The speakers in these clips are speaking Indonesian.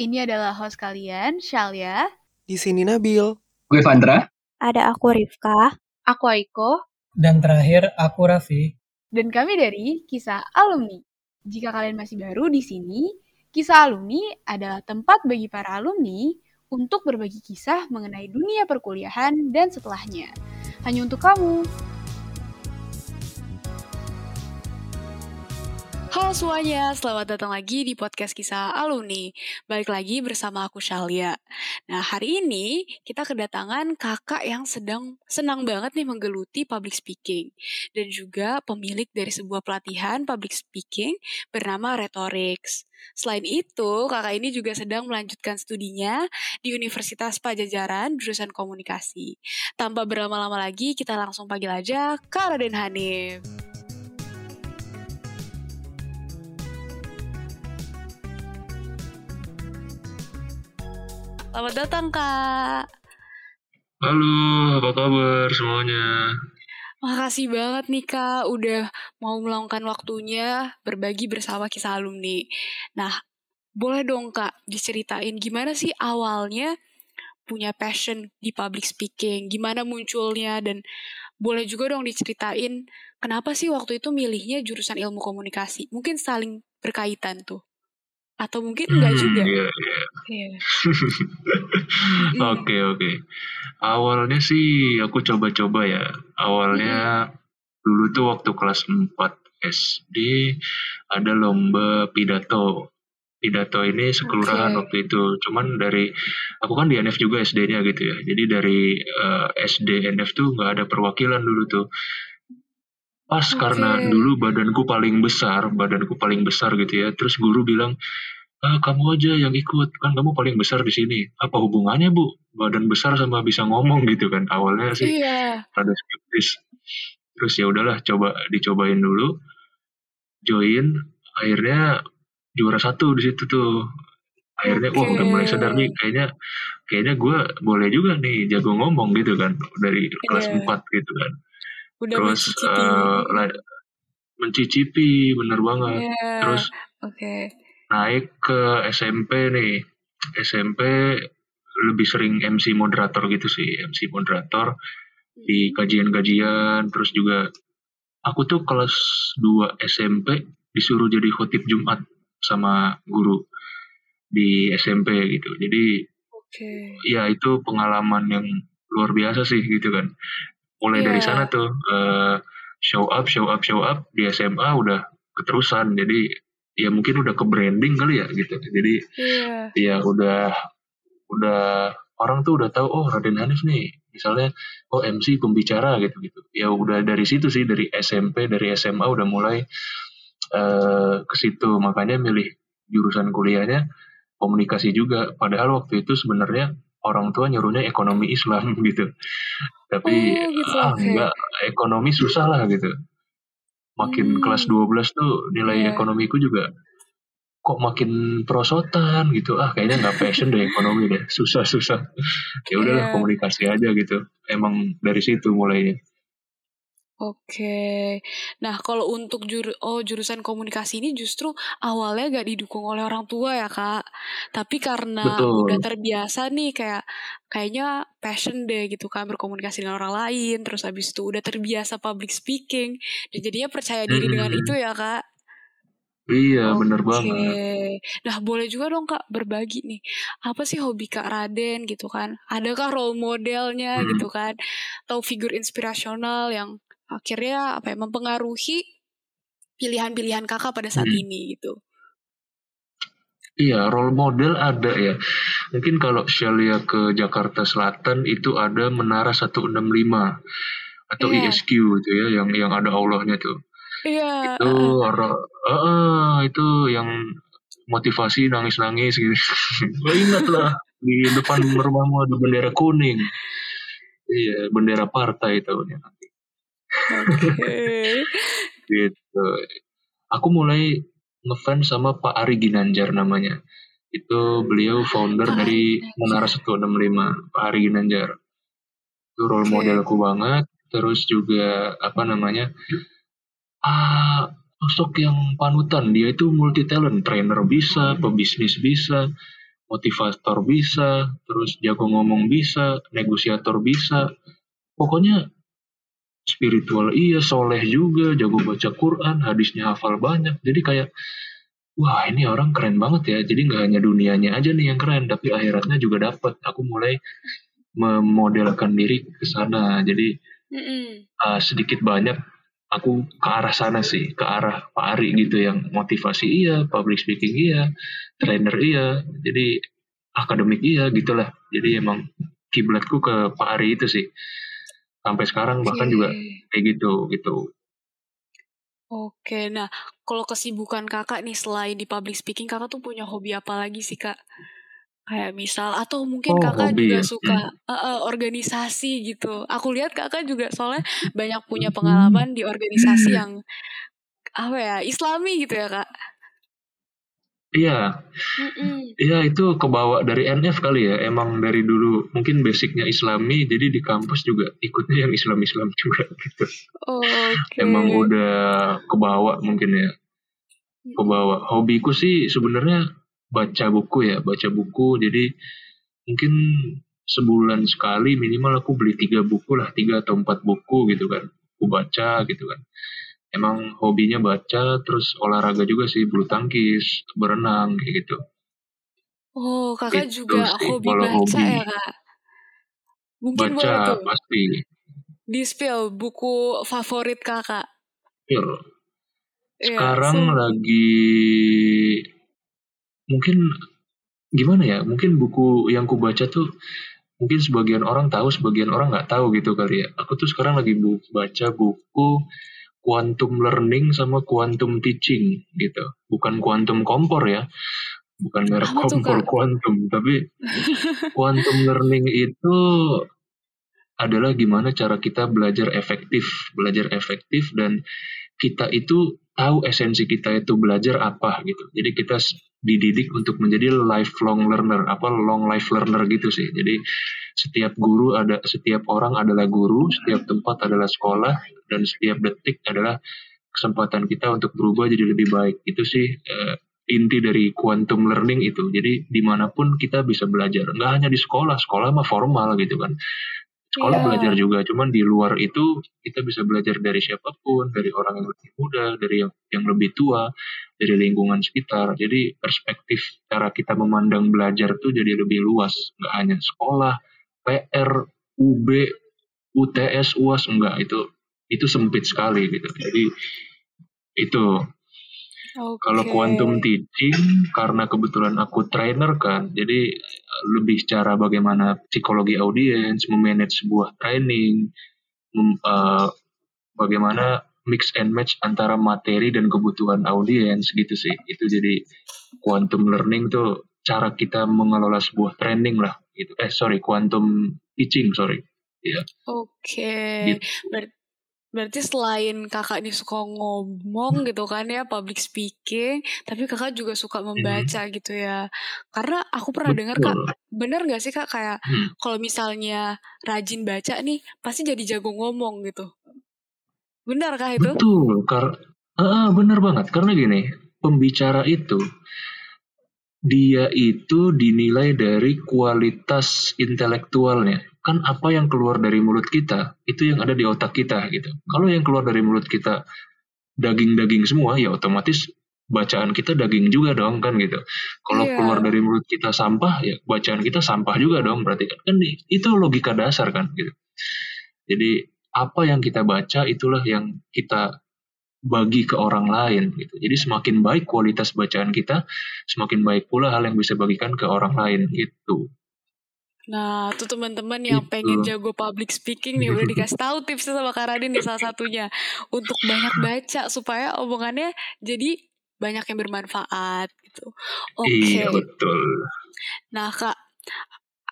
ini adalah host kalian, Shalia. Di sini Nabil. Gue Vandra. Ada aku Rifka. Aku Aiko. Dan terakhir aku Raffi. Dan kami dari Kisah Alumni. Jika kalian masih baru di sini, Kisah Alumni adalah tempat bagi para alumni untuk berbagi kisah mengenai dunia perkuliahan dan setelahnya. Hanya untuk kamu. Halo semuanya, selamat datang lagi di podcast kisah alumni. Balik lagi bersama aku Shalia. Nah, hari ini kita kedatangan kakak yang sedang senang banget nih menggeluti public speaking dan juga pemilik dari sebuah pelatihan public speaking bernama Rhetorics. Selain itu, kakak ini juga sedang melanjutkan studinya di Universitas Pajajaran jurusan komunikasi. Tanpa berlama-lama lagi, kita langsung panggil aja Kak Raden Hanif. Selamat datang, Kak. Halo, apa kabar semuanya? Makasih banget nih, Kak, udah mau meluangkan waktunya berbagi bersama kisah alumni. Nah, boleh dong, Kak, diceritain gimana sih awalnya punya passion di public speaking, gimana munculnya, dan boleh juga dong diceritain kenapa sih waktu itu milihnya jurusan ilmu komunikasi. Mungkin saling berkaitan tuh atau mungkin enggak Hmm, juga. iya, iya. Iya. Oke, oke. Awalnya sih aku coba-coba ya. Awalnya dulu tuh waktu kelas 4 SD ada lomba pidato. Pidato ini sekelurahan Oke. waktu itu. Cuman dari aku kan di NF juga SD-nya gitu ya. Jadi dari eh, SD NF tuh nggak ada perwakilan dulu tuh. Pas karena Oke. dulu badanku paling besar, badanku paling besar gitu ya. Terus guru bilang, ah, kamu aja yang ikut, kan kamu paling besar di sini. Apa hubungannya bu? Badan besar sama bisa ngomong gitu kan. Awalnya sih Iya. rada skeptis. Terus ya udahlah, coba dicobain dulu. Join, akhirnya juara satu di situ tuh. Akhirnya, wah udah mulai sadar nih, kayaknya kayaknya gue boleh juga nih jago ngomong gitu kan dari kelas Iya. 4 gitu kan Udah terus mencicipi. la- mencicipi bener banget Iya. terus Oke. naik ke SMP nih SMP lebih sering MC moderator gitu sih MC moderator di kajian-kajian terus juga aku tuh kelas 2 SMP disuruh jadi khotib Jumat sama guru di SMP gitu jadi Oke. ya itu pengalaman yang luar biasa sih gitu kan mulai dari Iya. sana tuh eh, show up show up show up. Di SMA udah keterusan. Jadi ya mungkin udah ke branding kali ya gitu. Jadi Iya. ya udah udah orang tuh udah tahu oh Raden Hanif nih misalnya oh MC pembicara gitu gitu. Ya udah dari situ sih dari SMP dari SMA udah mulai eh, ke situ. Makanya milih jurusan kuliahnya komunikasi juga. Padahal waktu itu sebenarnya orang tua nyuruhnya ekonomi Islam gitu tapi Oh, gitu, ah oke. enggak ekonomi susah lah gitu makin Hmm. kelas 12 tuh nilai Iya. ekonomiku juga kok makin perosotan gitu ah kayaknya nggak passion deh ekonomi deh susah susah ya udahlah Iya. komunikasi aja gitu emang dari situ mulainya Oke. Nah, kalau untuk jur oh jurusan komunikasi ini justru awalnya gak didukung oleh orang tua ya, Kak. Tapi karena Betul. udah terbiasa nih kayak kayaknya passion deh gitu kan berkomunikasi dengan orang lain, terus habis itu udah terbiasa public speaking dan jadinya percaya diri dengan Mm-mm. itu ya, Kak. iya bener Oke. banget Nah, boleh juga dong Kak berbagi nih. Apa sih hobi Kak Raden gitu kan? Adakah role modelnya Hmm. gitu kan? Atau figur inspirasional yang akhirnya apa ya mempengaruhi pilihan-pilihan Kakak pada saat Hmm. ini gitu. Iya, role model ada ya. Mungkin kalau Shelia ke Jakarta Selatan itu ada Menara 165 atau Iya. ISQ gitu ya, yang yang ada Allahnya tuh. Iya, Itu heeh. orang eh, itu yang motivasi nangis-nangis gitu. Lo ingat lah di depan rumahmu ada bendera kuning. Iya, bendera partai tahunnya Oke. Gitu. Aku mulai ngefans sama Pak Ari Ginanjar namanya. Itu beliau founder Pak dari Ari Menara 165, Pak Ari Ginanjar. Itu role Oke. modelku banget. Terus juga apa namanya? Ah, sosok yang panutan. Dia itu multi talent, trainer bisa, pebisnis bisa, motivator bisa, terus jago ngomong bisa, negosiator bisa. Pokoknya spiritual iya, soleh juga, jago baca Quran, hadisnya hafal banyak. Jadi kayak, wah ini orang keren banget ya. Jadi nggak hanya dunianya aja nih yang keren, tapi akhiratnya juga dapat. Aku mulai memodelkan diri ke sana. Jadi uh, sedikit banyak aku ke arah sana sih, ke arah Pak Ari gitu yang motivasi iya, public speaking iya, trainer iya, jadi akademik iya gitulah. Jadi emang kiblatku ke Pak Ari itu sih. Sampai sekarang bahkan juga kayak gitu gitu. Oke, nah kalau kesibukan kakak nih selain di public speaking, kakak tuh punya hobi apa lagi sih kak? Kayak misal atau mungkin oh, Kakak hobi, juga ya? suka hmm. uh, uh, organisasi gitu. Aku lihat Kakak juga soalnya banyak punya pengalaman di organisasi yang apa ya, Islami gitu ya, Kak. Iya. Iya itu kebawa dari NF kali ya. Emang dari dulu mungkin basicnya Islami, jadi di kampus juga ikutnya yang Islam-Islam juga gitu. Oh, okay. Emang udah kebawa mungkin ya. Kebawa. Hobiku sih sebenarnya baca buku ya baca buku jadi mungkin sebulan sekali minimal aku beli tiga buku lah tiga atau empat buku gitu kan aku baca gitu kan emang hobinya baca terus olahraga juga sih bulu tangkis berenang kayak gitu. Oh kakak itu juga sih, hobi baca hobi. ya kak? Mungkin baca tuh pasti. di spill buku favorit kakak. Spill. Iya, sekarang ya, so... lagi mungkin gimana ya mungkin buku yang ku baca tuh mungkin sebagian orang tahu sebagian orang nggak tahu gitu kali ya. Aku tuh sekarang lagi bu baca buku quantum learning sama quantum teaching gitu. Bukan quantum kompor ya bukan merek Apa kompor quantum tapi quantum learning itu adalah gimana cara kita belajar efektif belajar efektif dan kita itu tahu esensi kita itu belajar apa gitu. Jadi kita dididik untuk menjadi lifelong learner apa long life learner gitu sih. Jadi setiap guru ada setiap orang adalah guru setiap tempat adalah sekolah dan setiap detik adalah kesempatan kita untuk berubah jadi lebih baik. Itu sih uh, inti dari quantum learning itu. Jadi di mana pun kita bisa belajar. Nggak hanya di sekolah sekolah mah formal gitu kan. Sekolah yeah. belajar juga cuman di luar itu kita bisa belajar dari siapa pun dari orang yang lebih muda dari yang yang lebih tua dari lingkungan sekitar. Jadi perspektif cara kita memandang belajar tuh jadi lebih luas. Nggak hanya sekolah PR UB UTS UAS enggak itu itu sempit sekali gitu. Jadi itu. Okay. Kalau quantum teaching karena kebetulan aku trainer kan, jadi lebih cara bagaimana psikologi audiens, memanage sebuah training, mem, uh, bagaimana mix and match antara materi dan kebutuhan audiens gitu sih. Itu jadi quantum learning tuh cara kita mengelola sebuah training lah gitu. Eh sorry, quantum teaching sorry. Ya. Oke. Okay. Gitu. Ber Berarti selain kakak ini suka ngomong gitu kan ya, public speaking, tapi kakak juga suka membaca hmm. gitu ya. Karena aku pernah dengar kak, bener gak sih kak kayak hmm. kalau misalnya rajin baca nih, pasti jadi jago ngomong gitu. Benar kah itu? Betul, karena uh, benar banget. Karena gini, pembicara itu dia itu dinilai dari kualitas intelektualnya kan apa yang keluar dari mulut kita itu yang ada di otak kita gitu. Kalau yang keluar dari mulut kita daging-daging semua ya otomatis bacaan kita daging juga dong kan gitu. Kalau yeah. keluar dari mulut kita sampah ya bacaan kita sampah juga dong berarti kan kan itu logika dasar kan gitu. Jadi apa yang kita baca itulah yang kita bagi ke orang lain gitu. Jadi semakin baik kualitas bacaan kita, semakin baik pula hal yang bisa bagikan ke orang lain gitu. Nah, tuh teman-teman yang gitu. pengen jago public speaking nih udah dikasih tahu tipsnya sama Kak Radin nih salah satunya untuk banyak baca supaya omongannya jadi banyak yang bermanfaat gitu. Oke. Okay. Iya betul. Nah Kak,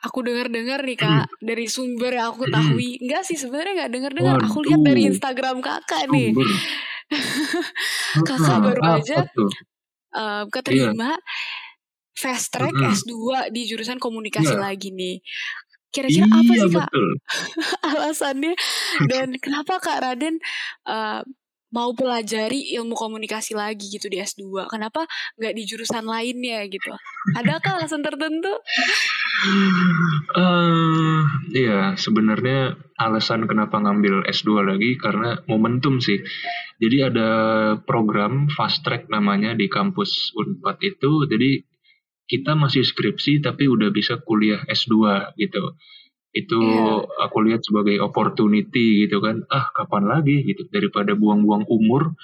aku dengar-dengar nih Kak hmm. dari sumber yang aku ketahui. Hmm. Enggak sih sebenarnya nggak dengar-dengar. Aku lihat dari Instagram Kakak nih. kakak baru aja uh, keterima. Yeah fast track mm -hmm. S2 di jurusan komunikasi yeah. lagi nih. Kira-kira iya, apa sih Kak alasannya dan kenapa Kak Raden uh, mau pelajari ilmu komunikasi lagi gitu di S2? Kenapa nggak di jurusan lainnya gitu? Adakah alasan tertentu? Uh, iya, sebenarnya alasan kenapa ngambil S2 lagi karena momentum sih. Jadi ada program fast track namanya di kampus Unpad itu. Jadi kita masih skripsi tapi udah bisa kuliah S2 gitu. Itu yeah. aku lihat sebagai opportunity gitu kan. Ah, kapan lagi gitu daripada buang-buang umur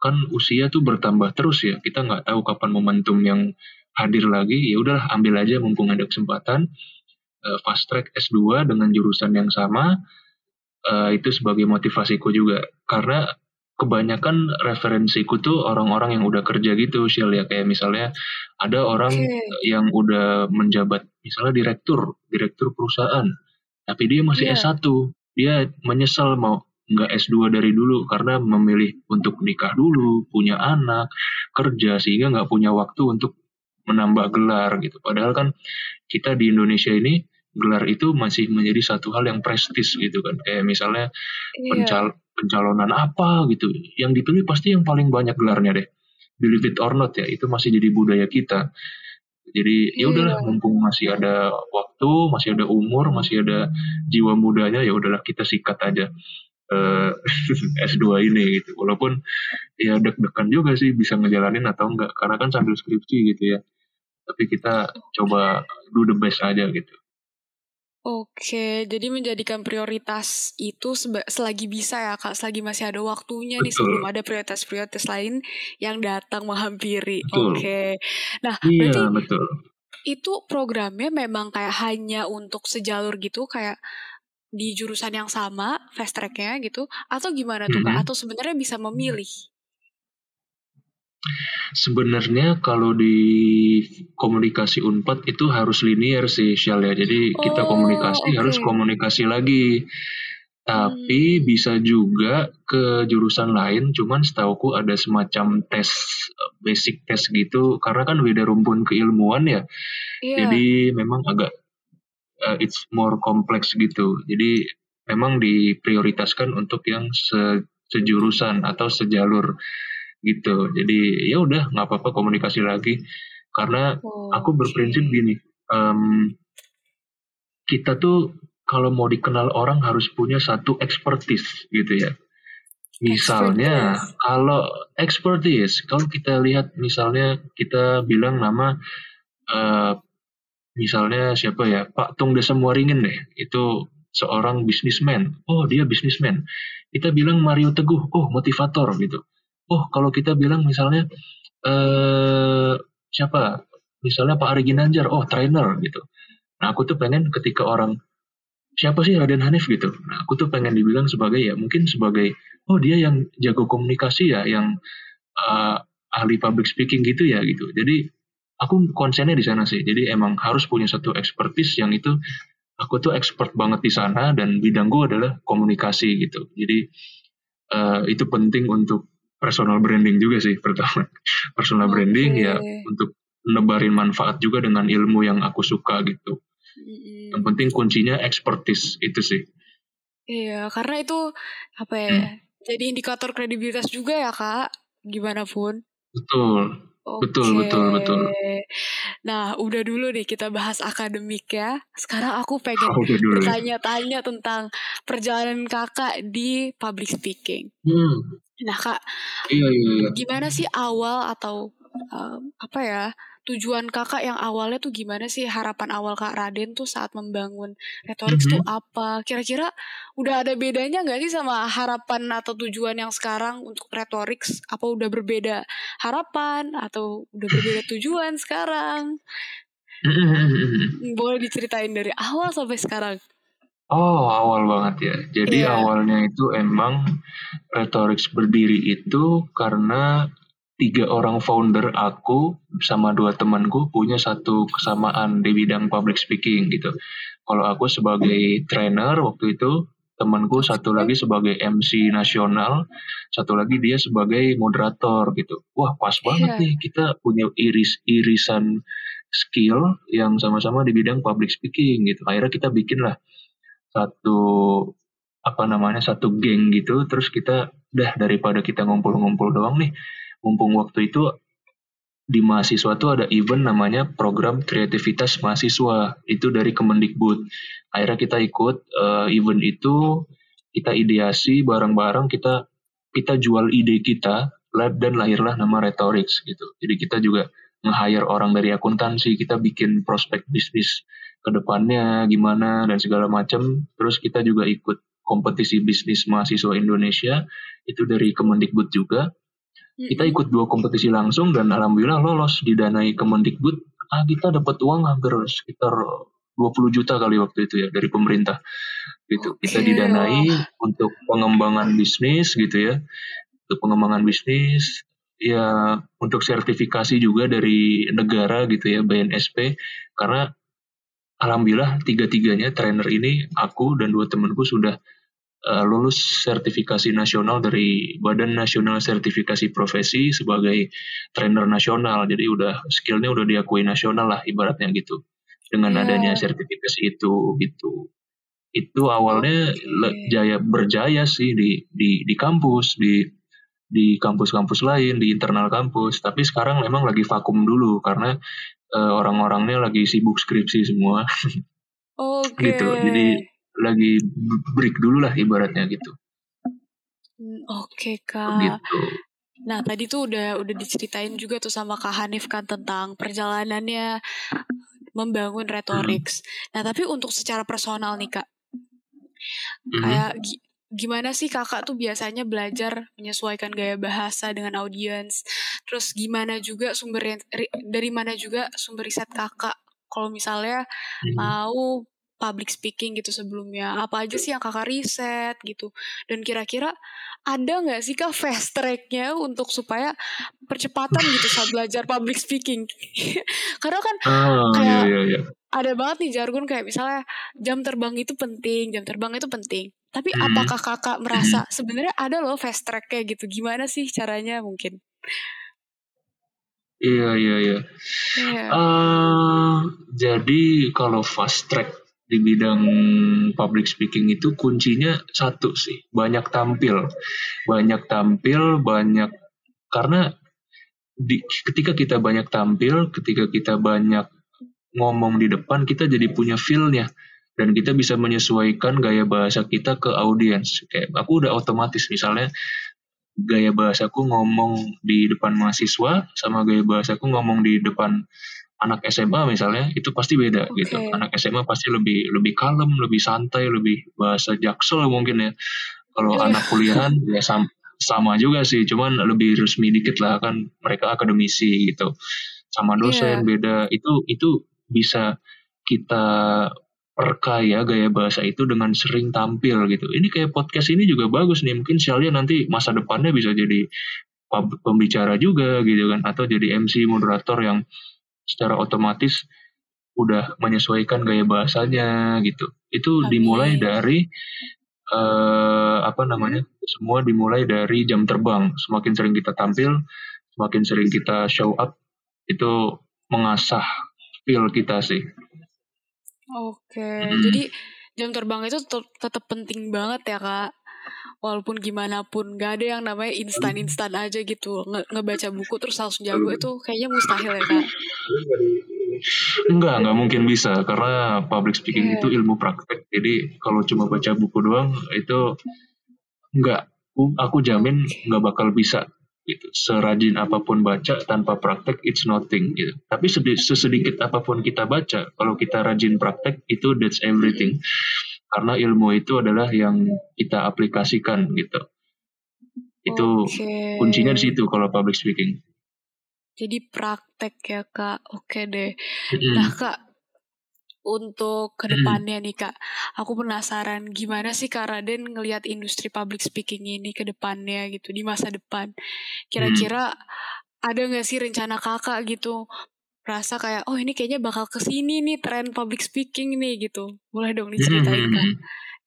kan usia tuh bertambah terus ya. Kita nggak tahu kapan momentum yang hadir lagi. Ya udahlah ambil aja mumpung ada kesempatan uh, fast track S2 dengan jurusan yang sama uh, itu sebagai motivasiku juga karena kebanyakan referensiku tuh orang-orang yang udah kerja gitu Shell ya kayak misalnya ada orang okay. yang udah menjabat misalnya direktur direktur perusahaan tapi dia masih yeah. S1 dia menyesal mau nggak S2 dari dulu karena memilih untuk nikah dulu punya anak kerja sehingga nggak punya waktu untuk menambah gelar gitu. Padahal kan kita di Indonesia ini gelar itu masih menjadi satu hal yang prestis gitu kan. Kayak misalnya iya. pencal pencalonan apa gitu. Yang dipilih pasti yang paling banyak gelarnya deh. Believe it or not ya itu masih jadi budaya kita. Jadi ya udahlah iya. mumpung masih ada waktu masih ada umur masih ada jiwa mudanya ya udahlah kita sikat aja uh, eh, S2 ini gitu. Walaupun ya deg-degan juga sih bisa ngejalanin atau enggak. Karena kan sambil skripsi gitu ya tapi kita coba do the best aja gitu Oke, jadi menjadikan prioritas itu selagi bisa ya Kak, selagi masih ada waktunya nih sebelum ada prioritas-prioritas lain yang datang menghampiri. Betul. Oke. Nah, Iya, berarti betul. itu programnya memang kayak hanya untuk sejalur gitu kayak di jurusan yang sama, fast track-nya gitu atau gimana tuh Kak? Mhm. Atau sebenarnya bisa memilih? Sebenarnya kalau di komunikasi Unpad itu harus linear sih, Syal ya. Jadi kita komunikasi Oh, harus oke. komunikasi lagi. Tapi Hmm. bisa juga ke jurusan lain, cuman setauku ada semacam tes basic test gitu karena kan beda rumpun keilmuan ya. Iya. Jadi memang agak uh, it's more kompleks gitu. Jadi memang diprioritaskan untuk yang se sejurusan atau sejalur gitu. Jadi ya udah nggak apa-apa komunikasi lagi. Karena aku berprinsip gini um, kita tuh kalau mau dikenal orang harus punya satu expertise gitu ya. Misalnya expertise. kalau expertise kalau kita lihat misalnya kita bilang nama uh, misalnya siapa ya Pak Tung Desa Muaringin deh itu seorang bisnismen. Oh dia bisnismen. Kita bilang Mario Teguh oh motivator gitu oh kalau kita bilang misalnya eh siapa? Misalnya Pak Ari Ginanjar oh trainer gitu. Nah aku tuh pengen ketika orang siapa sih Raden Hanif gitu. Nah aku tuh pengen dibilang sebagai ya mungkin sebagai oh dia yang jago komunikasi ya yang uh, ahli public speaking gitu ya gitu. Jadi aku konsennya di sana sih. Jadi emang harus punya satu expertise yang itu aku tuh expert banget di sana dan bidangku adalah komunikasi gitu. Jadi uh, itu penting untuk personal branding juga sih pertama personal okay. branding ya untuk nebarin manfaat juga dengan ilmu yang aku suka gitu mm-hmm. yang penting kuncinya expertise itu sih iya karena itu apa ya hmm. jadi indikator kredibilitas juga ya kak gimana pun betul Okay. Betul, betul, betul. Nah, udah dulu nih kita bahas akademik ya. Sekarang aku pengen oh, bertanya-tanya tentang perjalanan kakak di public speaking. Hmm. Nah kak, iya, iya, iya. gimana sih awal atau um, apa ya tujuan kakak yang awalnya tuh gimana sih harapan awal kak Raden tuh saat membangun retorik mm -hmm. tuh apa? Kira-kira udah ada bedanya nggak sih sama harapan atau tujuan yang sekarang untuk retorik? Apa udah berbeda harapan atau udah berbeda tujuan sekarang? Boleh diceritain dari awal sampai sekarang. Oh, awal banget ya. Jadi yeah. awalnya itu emang Retorix berdiri itu karena tiga orang founder aku sama dua temanku punya satu kesamaan di bidang public speaking gitu. Kalau aku sebagai trainer waktu itu, temanku satu lagi sebagai MC nasional, satu lagi dia sebagai moderator gitu. Wah, pas banget yeah. nih kita punya iris-irisan skill yang sama-sama di bidang public speaking gitu. Akhirnya kita bikin lah satu apa namanya satu geng gitu terus kita dah daripada kita ngumpul-ngumpul doang nih mumpung waktu itu di mahasiswa tuh ada event namanya program kreativitas mahasiswa. Itu dari Kemendikbud. Akhirnya kita ikut uh, event itu kita ideasi bareng-bareng kita kita jual ide kita dan lahirlah nama Retorix gitu. Jadi kita juga nge-hire orang dari akuntansi kita bikin prospek bisnis ke depannya gimana dan segala macam terus kita juga ikut kompetisi bisnis mahasiswa Indonesia itu dari Kemendikbud juga. Kita ikut dua kompetisi langsung dan alhamdulillah lolos didanai Kemendikbud. Ah kita dapat uang hampir sekitar 20 juta kali waktu itu ya dari pemerintah. Gitu. Kita didanai untuk pengembangan bisnis gitu ya. Untuk pengembangan bisnis ya untuk sertifikasi juga dari negara gitu ya BNSP karena alhamdulillah tiga-tiganya trainer ini aku dan dua temanku sudah uh, lulus sertifikasi nasional dari Badan Nasional Sertifikasi Profesi sebagai trainer nasional. Jadi udah skillnya udah diakui nasional lah ibaratnya gitu. Dengan yeah. adanya sertifikasi itu gitu. Itu awalnya okay. jaya berjaya sih di di di kampus di di kampus-kampus lain di internal kampus. Tapi sekarang memang lagi vakum dulu karena uh, orang-orangnya lagi sibuk skripsi semua. Okay. gitu. Jadi lagi break dulu lah ibaratnya gitu. Hmm, oke okay, kak. Gitu. Nah tadi tuh udah udah diceritain juga tuh sama kak Hanif kan tentang perjalanannya membangun retorix. Hmm. Nah tapi untuk secara personal nih kak, hmm. Gimana sih kakak tuh biasanya belajar menyesuaikan gaya bahasa dengan audiens? Terus gimana juga sumber dari mana juga sumber riset kakak? Kalau misalnya hmm. mau public speaking gitu sebelumnya apa aja sih yang kakak riset gitu dan kira-kira ada nggak sih kak fast tracknya untuk supaya percepatan gitu saat belajar public speaking karena kan oh, kayak iya, iya, iya. ada banget nih jargon kayak misalnya jam terbang itu penting jam terbang itu penting tapi hmm. apakah kakak merasa hmm. sebenarnya ada loh fast track kayak gitu gimana sih caranya mungkin Iya iya iya. Yeah. Uh, jadi kalau fast track di bidang public speaking itu kuncinya satu sih banyak tampil banyak tampil banyak karena di, ketika kita banyak tampil ketika kita banyak ngomong di depan kita jadi punya feelnya dan kita bisa menyesuaikan gaya bahasa kita ke audiens kayak aku udah otomatis misalnya gaya bahasaku ngomong di depan mahasiswa sama gaya bahasaku ngomong di depan anak SMA misalnya itu pasti beda okay. gitu. Anak SMA pasti lebih lebih kalem, lebih santai, lebih bahasa jaksel mungkin ya. Kalau yeah. anak kuliahan ya sama, sama juga sih, cuman lebih resmi dikit lah kan mereka akademisi gitu. Sama dosen yeah. beda. Itu itu bisa kita perkaya gaya bahasa itu dengan sering tampil gitu. Ini kayak podcast ini juga bagus nih. Mungkin Shalia nanti masa depannya bisa jadi pembicara juga gitu kan atau jadi MC moderator yang secara otomatis udah menyesuaikan gaya bahasanya gitu. Itu Amin. dimulai dari uh, apa namanya? Semua dimulai dari jam terbang. Semakin sering kita tampil, semakin sering kita show up, itu mengasah feel kita sih. Oke, hmm. jadi jam terbang itu tetap, tetap penting banget ya kak walaupun gimana pun gak ada yang namanya instan instan aja gitu Nge ngebaca buku terus langsung jago itu kayaknya mustahil ya kak Enggak, enggak mungkin bisa karena public speaking yeah. itu ilmu praktek. Jadi kalau cuma baca buku doang itu enggak. Aku jamin enggak bakal bisa gitu. Serajin apa pun baca tanpa praktek it's nothing gitu. Tapi sesedikit apa pun kita baca, kalau kita rajin praktek itu that's everything karena ilmu itu adalah yang kita aplikasikan gitu. Itu okay. kuncinya di situ kalau public speaking. Jadi praktek ya kak, oke deh. Nah kak, untuk ke depannya nih kak, aku penasaran gimana sih kak Raden ngelihat industri public speaking ini ke depannya gitu di masa depan. Kira-kira mm. ada nggak sih rencana kakak gitu? Rasa kayak oh ini kayaknya bakal ke sini nih tren public speaking nih gitu. Boleh dong diceritain kan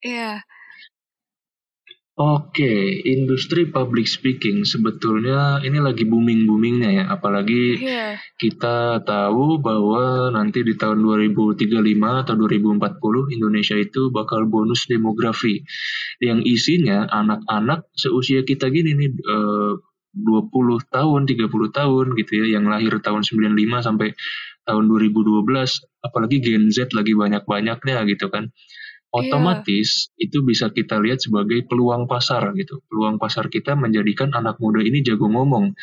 iya Oke, industri public speaking sebetulnya ini lagi booming-boomingnya ya, apalagi Iya. kita tahu bahwa nanti di tahun 2035 atau 2040 Indonesia itu bakal bonus demografi yang isinya anak-anak seusia kita gini nih eh, 20 tahun, 30 tahun gitu ya, yang lahir tahun 95 sampai tahun 2012, apalagi Gen Z lagi banyak-banyaknya gitu kan otomatis itu bisa kita lihat sebagai peluang pasar gitu. Peluang pasar kita menjadikan anak muda ini jago ngomong.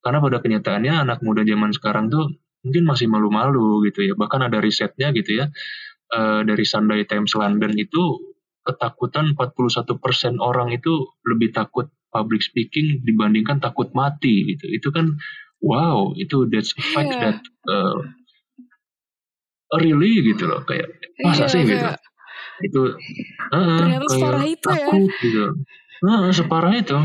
Karena pada kenyataannya anak muda zaman sekarang tuh mungkin masih malu-malu gitu ya. Bahkan ada risetnya gitu ya. Uh, dari Sunday Times London itu ketakutan 41% orang itu lebih takut public speaking dibandingkan takut mati gitu. Itu kan wow, itu that's a fact yeah. that uh, really gitu loh kayak masa yeah, sih gitu itu uh, ternyata separah itu ya. gitu. Uh, separah itu.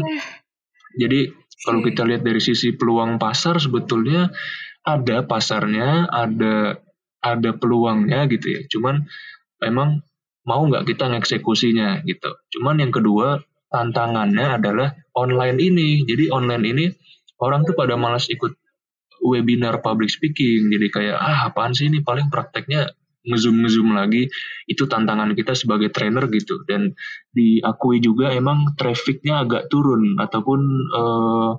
Jadi kalau kita lihat dari sisi peluang pasar sebetulnya ada pasarnya ada ada peluangnya gitu ya. Cuman memang mau nggak kita ngeksekusinya gitu. Cuman yang kedua tantangannya adalah online ini. Jadi online ini orang tuh pada malas ikut webinar public speaking. Jadi kayak ah apaan sih ini? Paling prakteknya ngezoom ngezoom lagi itu tantangan kita sebagai trainer gitu. Dan diakui juga emang trafficnya agak turun ataupun uh,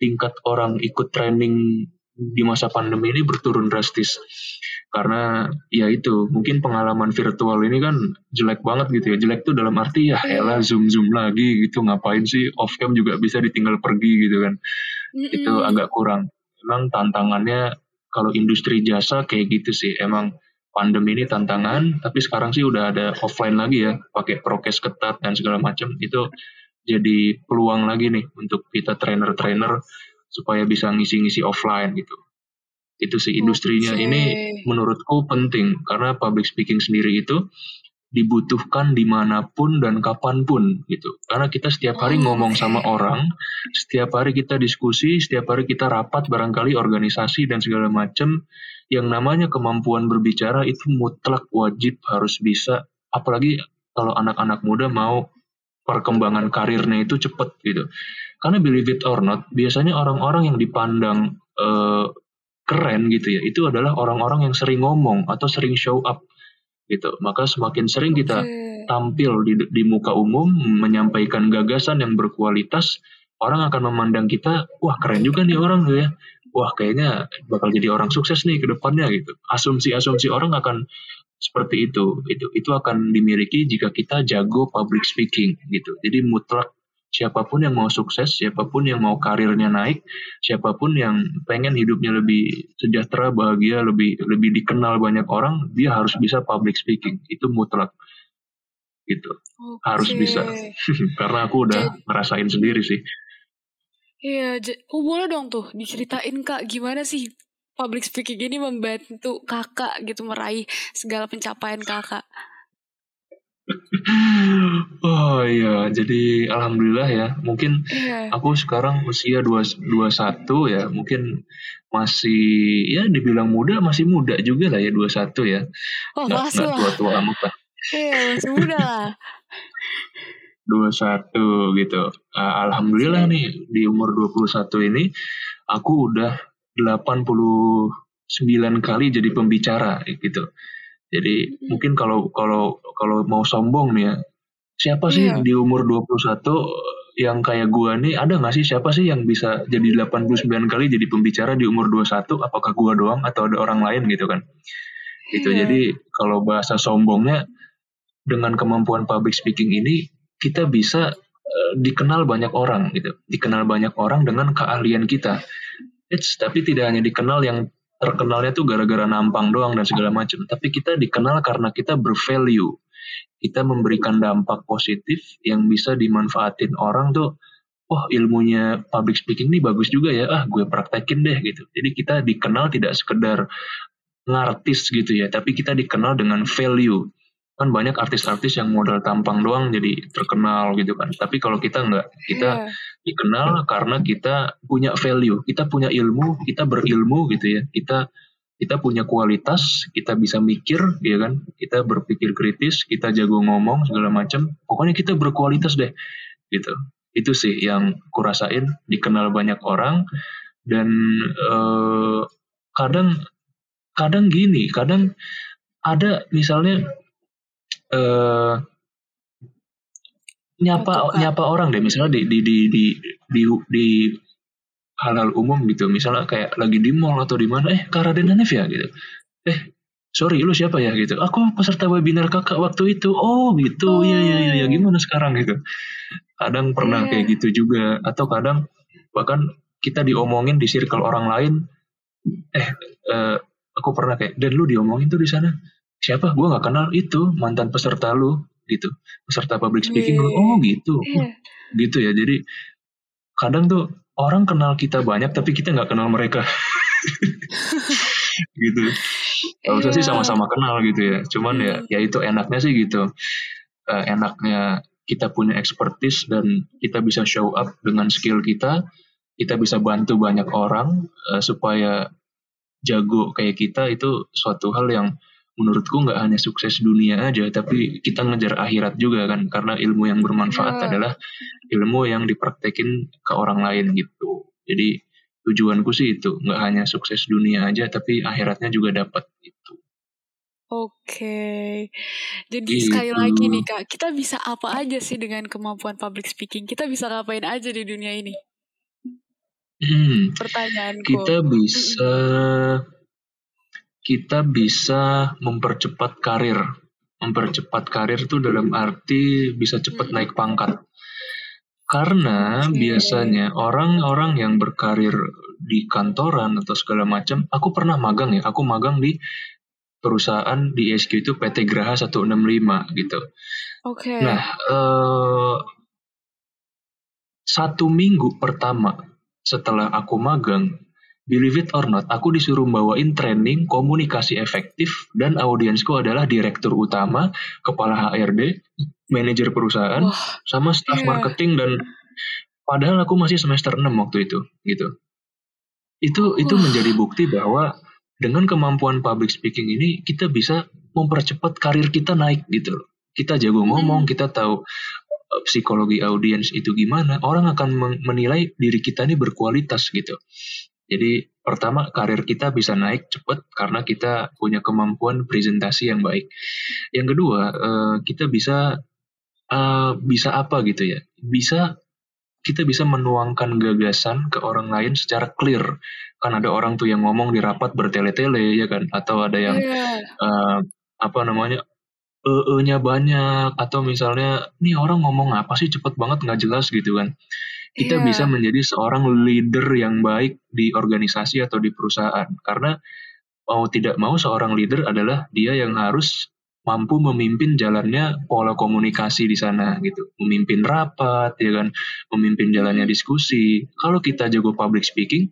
tingkat orang ikut training di masa pandemi ini berturun drastis. Karena ya itu mungkin pengalaman virtual ini kan jelek banget gitu ya. Jelek tuh dalam arti ya elah zoom zoom lagi gitu. Ngapain sih off cam juga bisa ditinggal pergi gitu kan. Mm-hmm. itu agak kurang. Emang tantangannya kalau industri jasa kayak gitu sih. Emang pandemi ini tantangan, tapi sekarang sih udah ada offline lagi ya, pakai prokes ketat dan segala macam. Itu jadi peluang lagi nih untuk kita trainer-trainer supaya bisa ngisi-ngisi offline gitu. Itu sih industrinya okay. ini menurutku penting karena public speaking sendiri itu dibutuhkan di mana pun dan kapan pun gitu. Karena kita setiap hari oh, ngomong sama orang, setiap hari kita diskusi, setiap hari kita rapat barangkali organisasi dan segala macam. Yang namanya kemampuan berbicara itu mutlak wajib harus bisa. Apalagi kalau anak-anak muda mau perkembangan karirnya itu cepat gitu. Karena believe it or not, biasanya orang-orang yang dipandang uh, keren gitu ya, itu adalah orang-orang yang sering ngomong atau sering show up gitu. Maka semakin sering kita okay. tampil di, di muka umum menyampaikan gagasan yang berkualitas, orang akan memandang kita, wah keren juga nih orang tuh ya. Wah kayaknya bakal jadi orang sukses nih ke depannya gitu. Asumsi-asumsi orang akan seperti itu. Itu itu akan dimiliki jika kita jago public speaking gitu. Jadi mutlak siapa pun yang mau sukses, siapa pun yang mau karirnya naik, siapa pun yang pengen hidupnya lebih sejahtera, bahagia, lebih lebih dikenal banyak orang, dia harus bisa public speaking. Itu mutlak. Gitu. Okay. Harus bisa. Karena aku udah Jadi, ngerasain sendiri sih. Iya, oh, boleh dong tuh diceritain Kak gimana sih public speaking ini membantu Kakak gitu meraih segala pencapaian Kakak. oh iya, jadi alhamdulillah ya. Mungkin yeah. aku sekarang usia dua dua satu ya, mungkin masih ya dibilang muda masih muda juga lah ya dua satu ya. Oh, nggak, nggak tua-tua amat lah. Iya, masih muda lah. satu gitu. Uh, alhamdulillah nih di umur 21 ini aku udah 89 kali jadi pembicara gitu. Jadi hmm. mungkin kalau kalau kalau mau sombong nih ya, siapa sih yeah. di umur 21 yang kayak gua nih ada nggak sih siapa sih yang bisa jadi 89 kali jadi pembicara di umur 21 apakah gua doang atau ada orang lain gitu kan. Gitu. Yeah. Jadi kalau bahasa sombongnya dengan kemampuan public speaking ini kita bisa uh, dikenal banyak orang gitu. Dikenal banyak orang dengan keahlian kita. It's tapi tidak hanya dikenal yang terkenalnya tuh gara-gara nampang doang dan segala macam. Tapi kita dikenal karena kita bervalue. Kita memberikan dampak positif yang bisa dimanfaatin orang tuh. Oh ilmunya public speaking ini bagus juga ya. Ah gue praktekin deh gitu. Jadi kita dikenal tidak sekedar ngartis gitu ya. Tapi kita dikenal dengan value kan banyak artis-artis yang modal tampang doang jadi terkenal gitu kan. Tapi kalau kita nggak kita yeah. dikenal karena kita punya value kita punya ilmu kita berilmu gitu ya. Kita kita punya kualitas kita bisa mikir ya kan. Kita berpikir kritis kita jago ngomong segala macam. Pokoknya kita berkualitas deh gitu. Itu sih yang kurasain dikenal banyak orang. Dan eh, kadang kadang gini kadang ada misalnya eh, nyapa Betul, nyapa orang deh. Misalnya di di di di di, di hal-hal umum gitu. Misalnya kayak lagi di mall atau di mana eh Kak Raden Hanif ya gitu. Eh sorry lu siapa ya? Gitu. Aku peserta webinar kakak waktu itu. Oh gitu. Iya iya iya ya, gimana sekarang gitu. Kadang pernah Iya. kayak gitu juga. Atau kadang bahkan kita diomongin di circle orang lain. Eh eh, aku pernah kayak dan lu diomongin tuh di sana siapa? Gua nggak kenal. Itu mantan peserta lu gitu. Peserta public speaking lu. Wih. oh gitu. Iya. gitu ya. Jadi kadang tuh orang kenal kita banyak tapi kita nggak kenal mereka. Gitu. Kalau saya sih Iya. sama-sama kenal gitu ya. Cuman ya Hmm. ya itu enaknya sih gitu. Eh, enaknya kita punya expertise dan kita bisa show up dengan skill kita. Kita bisa bantu banyak orang eh, supaya jago kayak kita itu suatu hal yang menurutku nggak hanya sukses dunia aja tapi kita ngejar akhirat juga kan karena ilmu yang bermanfaat Iya. adalah ilmu yang dipraktekin ke orang lain gitu jadi tujuanku sih itu nggak hanya sukses dunia aja tapi akhiratnya juga dapat gitu Oke. Jadi Gitu. sekali lagi nih Kak, kita bisa apa aja sih dengan kemampuan public speaking? Kita bisa ngapain aja di dunia ini? Hmm, Pertanyaanku. kita bisa kita bisa mempercepat karir mempercepat karir tuh dalam arti bisa cepat Mm-mm. naik pangkat karena Oke. biasanya orang-orang yang berkarir di kantoran atau segala macam aku pernah magang ya aku magang di perusahaan di SQ itu PT Graha 165 gitu Oke. Nah, eh, satu minggu pertama setelah aku magang, believe it or not, aku disuruh bawain training komunikasi efektif dan audiensku adalah direktur utama, kepala HRD, manajer perusahaan, Wah, sama staff iya. marketing dan padahal aku masih semester 6 waktu itu, gitu. Itu itu Wah. menjadi bukti bahwa dengan kemampuan public speaking ini kita bisa mempercepat karir kita naik gitu loh. Kita jago ngomong, Hmm. kita tahu uh, psikologi audiens itu gimana, orang akan men- menilai diri kita ini berkualitas gitu. Jadi pertama karir kita bisa naik cepat karena kita punya kemampuan presentasi yang baik. Yang kedua eh, kita bisa eh, bisa apa gitu ya? Bisa kita bisa menuangkan gagasan ke orang lain secara clear. Kan ada orang tuh yang ngomong di rapat bertele-tele ya kan, atau ada yang Iya. eh, apa namanya e nya banyak atau misalnya nih orang ngomong apa sih cepet banget nggak jelas gitu kan kita Iya. bisa menjadi seorang leader yang baik di organisasi atau di perusahaan. Karena mau tidak mau seorang leader adalah dia yang harus mampu memimpin jalannya pola komunikasi di sana gitu. Memimpin rapat ya kan? Memimpin jalannya diskusi. Kalau kita jago public speaking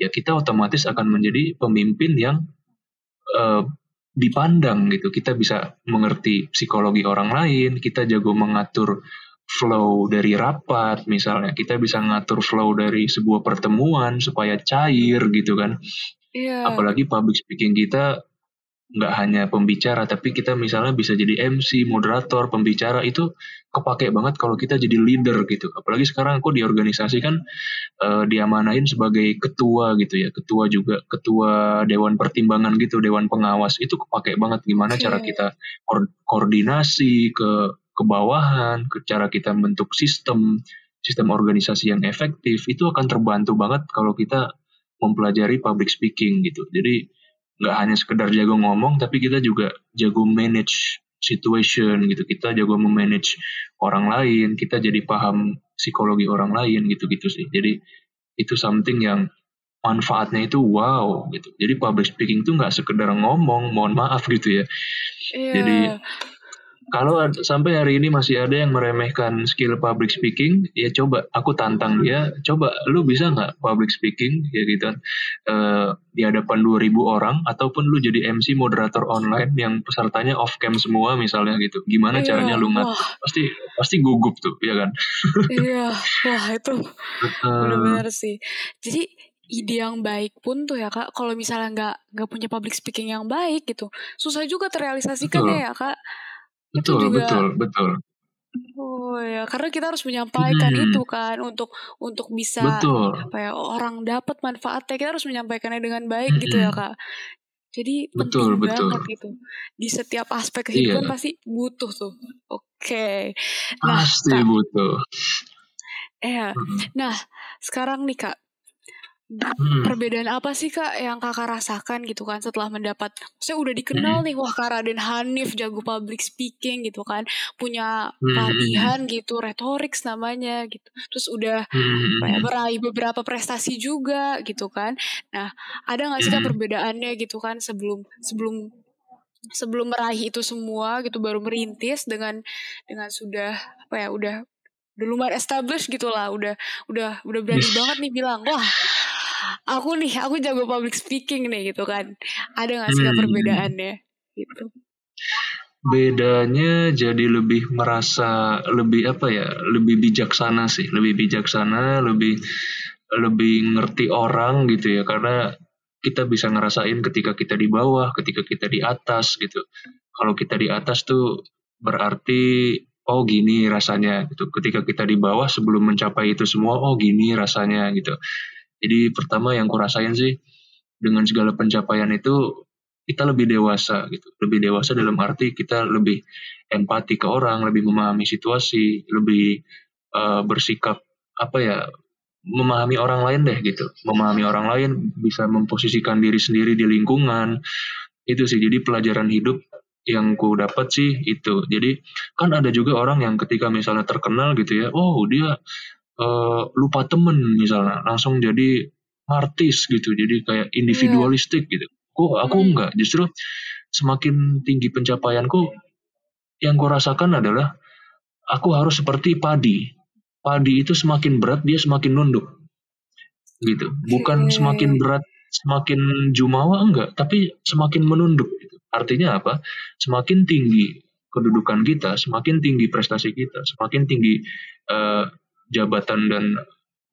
ya kita otomatis akan menjadi pemimpin yang eh, dipandang gitu. Kita bisa mengerti psikologi orang lain, kita jago mengatur flow dari rapat misalnya. Kita bisa ngatur flow dari sebuah pertemuan supaya cair gitu kan. Iya. Apalagi public speaking kita nggak hanya pembicara tapi kita misalnya bisa jadi MC, moderator, pembicara itu kepake banget kalau kita jadi leader gitu. Apalagi sekarang aku di organisasi kan eh, diamanain sebagai ketua gitu ya, ketua juga ketua dewan pertimbangan gitu, dewan pengawas itu kepake banget gimana Oke. cara kita kor- koordinasi ke ke bawahan, ke cara kita bentuk sistem sistem organisasi yang efektif itu akan terbantu banget kalau kita mempelajari public speaking gitu. Jadi nggak hanya sekedar jago ngomong, tapi kita juga jago manage situation gitu. Kita jago memanage orang lain, kita jadi paham psikologi orang lain gitu-gitu sih. Jadi itu something yang manfaatnya itu wow gitu. Jadi public speaking itu nggak sekedar ngomong, mohon maaf gitu ya. Iya. Jadi kalau sampai hari ini masih ada yang meremehkan skill public speaking, ya coba aku tantang dia, coba lu bisa nggak public speaking ya gitu eh, di hadapan 2000 orang ataupun lu jadi MC moderator online yang pesertanya off cam semua misalnya gitu. Gimana Iya. caranya lu? Wah, Pasti pasti gugup tuh, ya kan? iya. Wah, itu benar-benar sih. Jadi ide yang baik pun tuh ya kak, kalau misalnya nggak nggak punya public speaking yang baik gitu, susah juga terrealisasikan Betul. ya kak. Itu betul, juga betul, betul. Oh ya, karena kita harus menyampaikan Hmm. itu kan untuk untuk bisa Betul. apa ya orang dapat manfaatnya kita harus menyampaikannya dengan baik gitu ya Mm-mm. kak. Jadi Betul, penting betul. banget gitu di setiap aspek kehidupan Iya. pasti butuh tuh. Oke, nah Pasti kak, butuh. ya, Mm-mm. nah sekarang nih kak, Hmm. perbedaan apa sih kak yang kakak rasakan gitu kan setelah mendapat, saya udah dikenal Hmm. nih, wah kak Raden Hanif jago public speaking gitu kan, punya Hmm. pelatihan gitu, retorik namanya gitu, terus udah Hmm. ya, meraih beberapa prestasi juga gitu kan. Nah, ada nggak sih kak Hmm. perbedaannya gitu kan sebelum sebelum sebelum meraih itu semua gitu baru merintis dengan dengan sudah apa ya udah udah lumayan established gitu lah udah udah udah berani banget nih bilang wah aku nih aku jago public speaking nih gitu kan. Ada nggak sih Hmm. perbedaannya? Gitu. Bedanya jadi lebih merasa lebih apa ya lebih bijaksana sih. Lebih bijaksana lebih lebih ngerti orang gitu ya. Karena kita bisa ngerasain ketika kita di bawah ketika kita di atas gitu. Kalau kita di atas tuh berarti oh gini rasanya gitu. Ketika kita di bawah sebelum mencapai itu semua oh gini rasanya gitu jadi pertama yang kurasain sih dengan segala pencapaian itu kita lebih dewasa gitu. Lebih dewasa dalam arti kita lebih empati ke orang lebih memahami situasi lebih eh, bersikap apa ya memahami orang lain deh gitu. Memahami orang lain bisa memposisikan diri sendiri di lingkungan itu sih. Jadi pelajaran hidup yang ku dapat sih itu. Jadi kan ada juga orang yang ketika misalnya terkenal gitu ya oh dia eh, lupa temen misalnya langsung jadi artis gitu jadi kayak individualistik gitu. Kok aku Hmm. enggak justru semakin tinggi pencapaianku yang ku rasakan adalah aku harus seperti padi. Padi itu semakin berat dia semakin nunduk. Gitu. Bukan semakin berat semakin jumawa enggak tapi semakin menunduk gitu. artinya apa? Semakin tinggi kedudukan kita semakin tinggi prestasi kita semakin tinggi eh, jabatan dan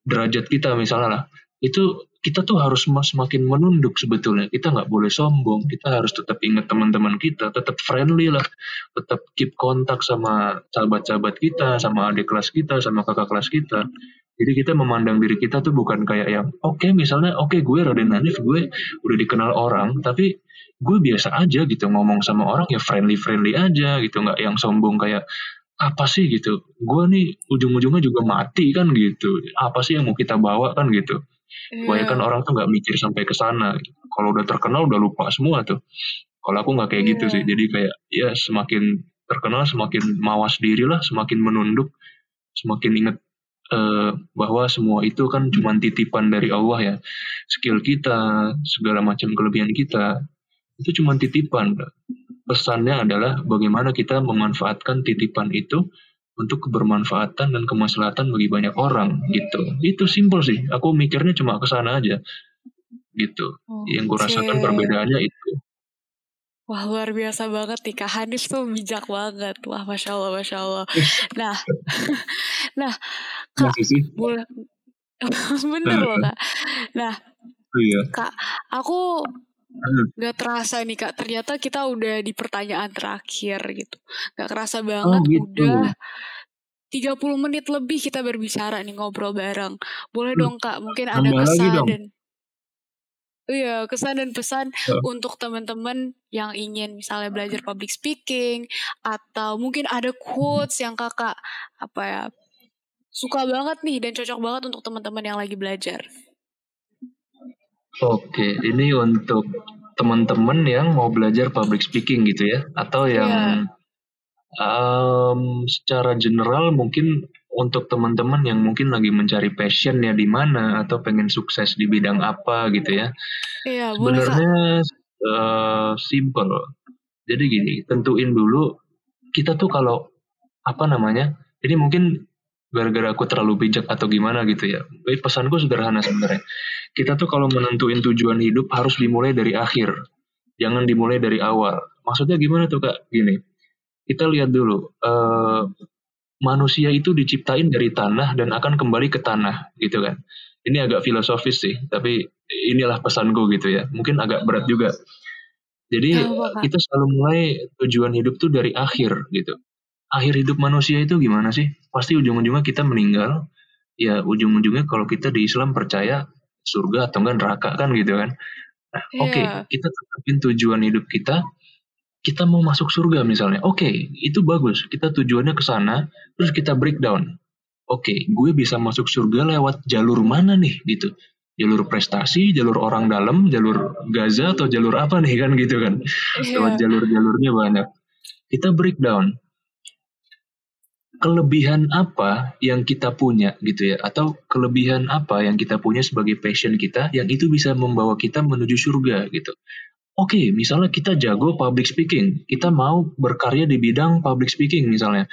derajat kita misalnya lah itu kita tuh harus sem- semakin menunduk sebetulnya. Kita nggak boleh sombong kita harus tetap ingat teman-teman kita tetap friendly lah tetap keep kontak sama sahabat-sahabat kita sama adik kelas kita sama kakak kelas kita. Jadi kita memandang diri kita tuh bukan kayak yang oke misalnya oke gue Raden Hanif gue udah dikenal orang tapi gue biasa aja gitu ngomong sama orang ya friendly friendly aja gitu nggak yang sombong kayak apa sih gitu? Gue nih ujung-ujungnya juga mati kan gitu. Apa sih yang mau kita bawa kan gitu? Kebanyakan Iya. orang tuh nggak mikir sampai ke sana. Kalau udah terkenal udah lupa semua tuh. Kalau aku nggak kayak gitu Iya. sih. Jadi kayak ya semakin terkenal semakin mawas diri lah semakin menunduk semakin ingat eh, bahwa semua itu kan cuma titipan dari Allah ya. Skill kita segala macam kelebihan kita itu cuma titipan pesannya adalah bagaimana kita memanfaatkan titipan itu untuk kebermanfaatan dan kemaslahatan bagi banyak orang gitu. Itu simpel sih. Aku mikirnya cuma ke sana aja gitu. Yang gue rasakan perbedaannya itu. Wah luar biasa banget nih Kak Hanif tuh bijak banget. Wah Masya Allah, Masya Allah. Nah, nah Kak, boleh, bener loh Kak. Nah iya. Kak, aku Hmm. gak terasa nih Kak, ternyata kita udah di pertanyaan terakhir gitu. Gak kerasa oh banget gitu udah 30 menit lebih kita berbicara nih ngobrol bareng. Boleh Hmm, dong Kak, mungkin ada tambah kesan dong dan Iya, kesan dan pesan Oh, untuk teman-teman yang ingin misalnya belajar public speaking atau mungkin ada quotes yang kakak apa ya suka banget nih dan cocok banget untuk teman-teman yang lagi belajar. Oke ini untuk teman-teman yang mau belajar public speaking gitu ya atau Iya, yang em, secara general mungkin untuk teman-teman yang mungkin lagi mencari passionnya di mana atau pengen sukses di bidang apa gitu ya. Iya sebenarnya eh, simple. Jadi gini tentuin dulu kita tuh kalau apa namanya ini mungkin gara-gara aku terlalu bijak atau gimana gitu ya. Tapi pesanku sederhana sebenarnya. Kita tuh kalau menentuin tujuan hidup harus dimulai dari akhir. Jangan dimulai dari awal. Maksudnya gimana tuh kak? Gini. Kita lihat dulu eh, manusia itu diciptain dari tanah dan akan kembali ke tanah gitu kan. Ini agak filosofis sih tapi inilah pesanku gitu ya. Mungkin agak berat juga. Jadi kita selalu mulai tujuan hidup tuh dari akhir gitu akhir hidup manusia itu gimana sih? Pasti ujung-ujungnya kita meninggal. Ya ujung-ujungnya kalau kita di Islam percaya surga atau enggak neraka kan gitu kan. Nah, Iya. oke, kita tetapin tujuan hidup kita. Kita mau masuk surga misalnya. Oke, itu bagus. Kita tujuannya ke sana, terus kita breakdown. Oke, gue bisa masuk surga lewat jalur mana nih gitu. Jalur prestasi, jalur orang dalam, jalur Gaza atau jalur apa nih kan gitu kan. Lewat Iya. jalur-jalurnya banyak. Kita breakdown kelebihan apa yang kita punya gitu ya atau kelebihan apa yang kita punya sebagai passion kita yang itu bisa membawa kita menuju surga gitu. Oke, misalnya kita jago public speaking, kita mau berkarya di bidang public speaking misalnya.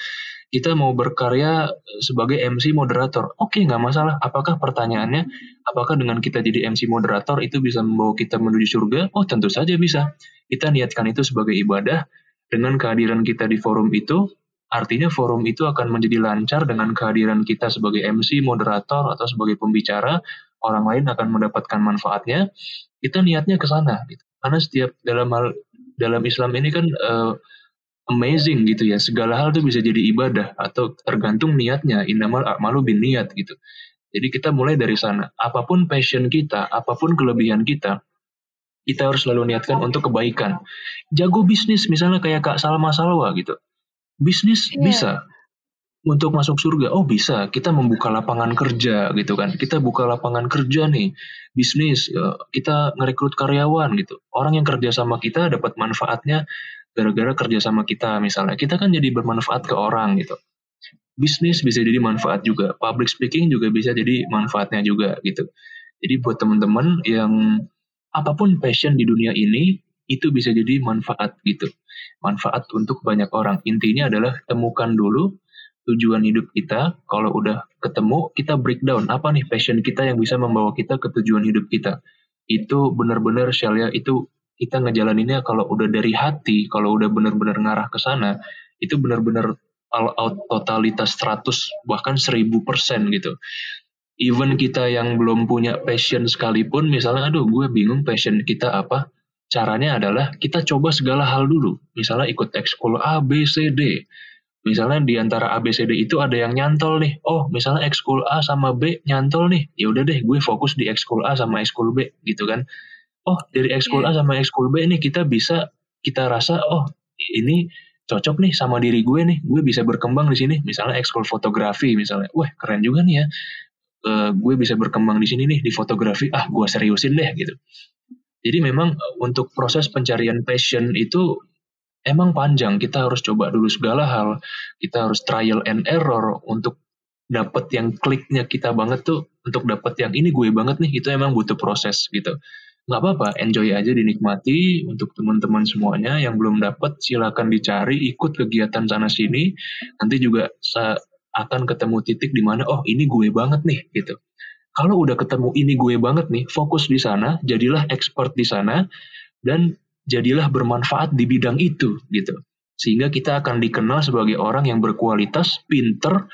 Kita mau berkarya sebagai MC moderator. Oke, nggak masalah. Apakah pertanyaannya, apakah dengan kita jadi MC moderator itu bisa membawa kita menuju surga? Oh, tentu saja bisa. Kita niatkan itu sebagai ibadah. Dengan kehadiran kita di forum itu, artinya forum itu akan menjadi lancar dengan kehadiran kita sebagai MC, moderator, atau sebagai pembicara. Orang lain akan mendapatkan manfaatnya. Kita niatnya ke sana. Gitu. Karena setiap dalam hal dalam Islam ini kan uh, amazing gitu ya. Segala hal tuh bisa jadi ibadah atau tergantung niatnya. Innamal a'malu bin niat gitu. Jadi kita mulai dari sana. Apa pun passion kita, apa pun kelebihan kita, kita harus selalu niatkan untuk kebaikan. Jago bisnis misalnya kayak Kak Salma Salwa gitu. Bisnis Iya. bisa untuk masuk surga. Oh bisa, kita membuka lapangan kerja gitu kan. Kita buka lapangan kerja nih, bisnis, ya, kita ngerekrut karyawan gitu. Orang yang kerja sama kita dapat manfaatnya gara-gara kerja sama kita misalnya. Kita kan jadi bermanfaat ke orang gitu. Bisnis bisa jadi manfaat juga, public speaking juga bisa jadi manfaatnya juga gitu. Jadi buat teman-teman yang apa pun passion di dunia ini itu bisa jadi manfaat gitu. Manfaat untuk banyak orang. Intinya adalah temukan dulu tujuan hidup kita. Kalau udah ketemu, kita breakdown apa nih passion kita yang bisa membawa kita ke tujuan hidup kita. Itu benar-benar Shalia itu kita ngejalaninnya kalau udah dari hati, kalau udah benar-benar ngarah ke sana, itu benar-benar all out totalitas 100 bahkan 1000% gitu. Even kita yang belum punya passion sekalipun, misalnya aduh gue bingung passion kita apa, caranya adalah kita coba segala hal dulu. Misalnya ikut ekskul A, B, C, D. Misalnya di antara A, B, C, D itu ada yang nyantol nih. Oh, misalnya ekskul A sama B nyantol nih. Ya udah deh, gue fokus di ekskul A sama ekskul B gitu kan. Oh, dari ekskul A sama ekskul B nih kita bisa kita rasa oh ini cocok nih sama diri gue nih. Gue bisa berkembang di sini. Misalnya ekskul fotografi misalnya. Wah, keren juga nih ya. Uh, gue bisa berkembang di sini nih di fotografi. Ah, gue seriusin deh gitu. Jadi memang untuk proses pencarian passion itu emang panjang. Kita harus coba dulu segala hal. Kita harus trial and error untuk dapat yang kliknya kita banget tuh. Untuk dapat yang ini gue banget nih. Itu emang butuh proses gitu. Nggak apa-apa, enjoy aja dinikmati. Untuk teman-teman semuanya yang belum dapat silakan dicari, ikut kegiatan sana sini. Nanti juga akan ketemu titik di mana oh ini gue banget nih gitu. Kalau udah ketemu ini gue banget nih, fokus di sana, jadilah expert di sana dan jadilah bermanfaat di bidang itu gitu. Sehingga kita akan dikenal sebagai orang yang berkualitas, pinter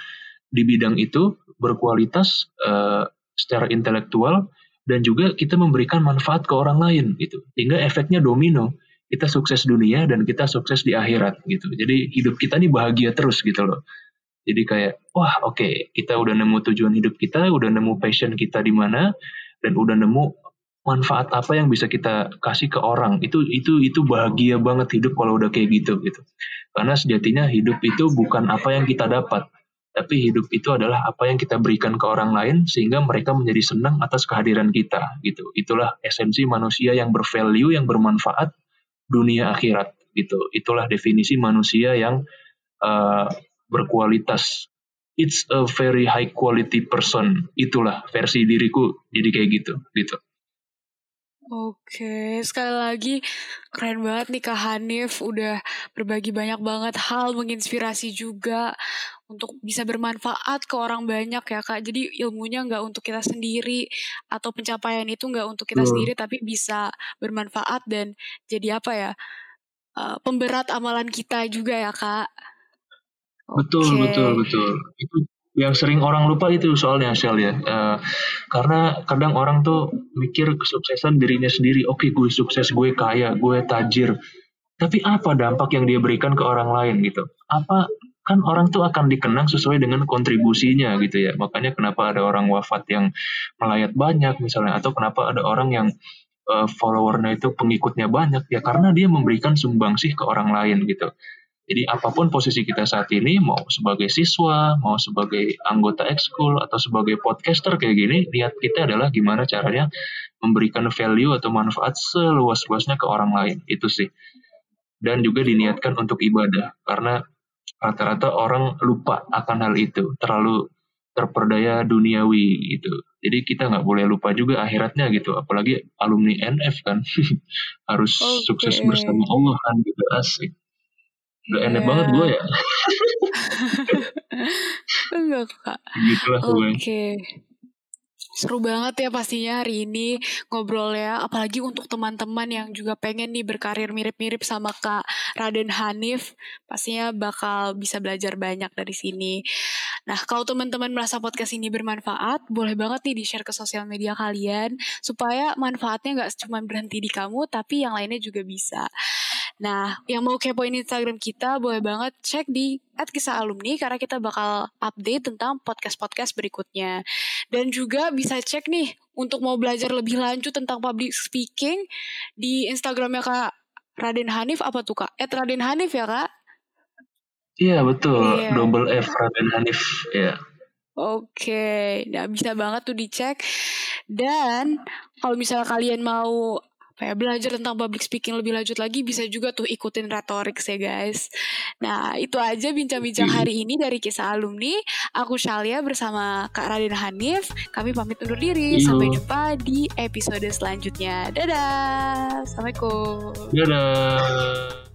di bidang itu, berkualitas uh, secara intelektual dan juga kita memberikan manfaat ke orang lain gitu. Sehingga efeknya domino. Kita sukses dunia dan kita sukses di akhirat gitu. Jadi hidup kita ini bahagia terus gitu loh. Jadi kayak, wah oke, okay, kita udah nemu tujuan hidup kita, udah nemu passion kita di mana, dan udah nemu manfaat apa yang bisa kita kasih ke orang. Itu itu itu bahagia banget hidup kalau udah kayak gitu gitu. Karena sejatinya hidup itu bukan apa yang kita dapat, tapi hidup itu adalah apa yang kita berikan ke orang lain sehingga mereka menjadi senang atas kehadiran kita gitu. Itulah esensi manusia yang bervalue, yang bermanfaat dunia akhirat gitu. Itulah definisi manusia yang uh, berkualitas. It's a very high quality person. Itulah versi diriku. Jadi kayak gitu, gitu. Oke, sekali lagi keren banget nih Kak Hanif udah berbagi banyak banget hal menginspirasi juga untuk bisa bermanfaat ke orang banyak ya Kak. Jadi ilmunya nggak untuk kita sendiri atau pencapaian itu nggak untuk kita Betul. sendiri tapi bisa bermanfaat dan jadi apa ya uh, pemberat amalan kita juga ya Kak. Betul, Oke. betul, betul. Itu yang sering orang lupa itu soalnya Shell ya. Eh, karena kadang orang tuh mikir kesuksesan dirinya sendiri. Oke, gue sukses, gue kaya, gue tajir. Tapi apa dampak yang dia berikan ke orang lain gitu? Apa kan orang tuh akan dikenang sesuai dengan kontribusinya gitu ya. Makanya kenapa ada orang wafat yang melayat banyak misalnya atau kenapa ada orang yang uh, followernya itu pengikutnya banyak ya karena dia memberikan sumbangsih ke orang lain gitu. Jadi apa pun posisi kita saat ini, mau sebagai siswa, mau sebagai anggota ekskul, atau sebagai podcaster kayak gini, lihat kita adalah gimana caranya memberikan value atau manfaat seluas-luasnya ke orang lain. Itu sih. Dan juga diniatkan untuk ibadah. Karena rata-rata orang lupa akan hal itu. Terlalu terperdaya duniawi gitu. Jadi kita nggak boleh lupa juga akhiratnya gitu. Apalagi alumni NF kan. Harus okay. sukses bersama Allah kan gitu. Asik. Udah yeah. enak banget gue ya. Enggak kak. Gitulah Oke. Okay. Seru banget ya pastinya hari ini ngobrol ya. Apalagi untuk teman-teman yang juga pengen nih berkarir mirip-mirip sama Kak Raden Hanif. Pastinya bakal bisa belajar banyak dari sini. Nah, kalau teman-teman merasa podcast ini bermanfaat, boleh banget nih di-share ke sosial media kalian. Supaya manfaatnya nggak cuma berhenti di kamu, tapi yang lainnya juga bisa. Nah, yang mau kepoin Instagram kita boleh banget cek di at kisah alumni karena kita bakal update tentang podcast-podcast berikutnya. Dan juga bisa cek nih untuk mau belajar lebih lanjut tentang public speaking di Instagramnya Kak Raden Hanif apa tuh Kak? At Raden Hanif ya Kak? Iya betul, yeah. double F Raden Hanif ya. Oke, nah bisa banget tuh dicek. Dan kalau misalnya kalian mau kayak belajar tentang public speaking lebih lanjut lagi bisa juga tuh ikutin retorik ya guys. Nah itu aja bincang-bincang hari ini dari kisah alumni. Aku Shalia bersama Kak Raden Hanif. Kami pamit undur diri. Iyo. Sampai jumpa di episode selanjutnya. Dadah. Assalamualaikum. Dadah.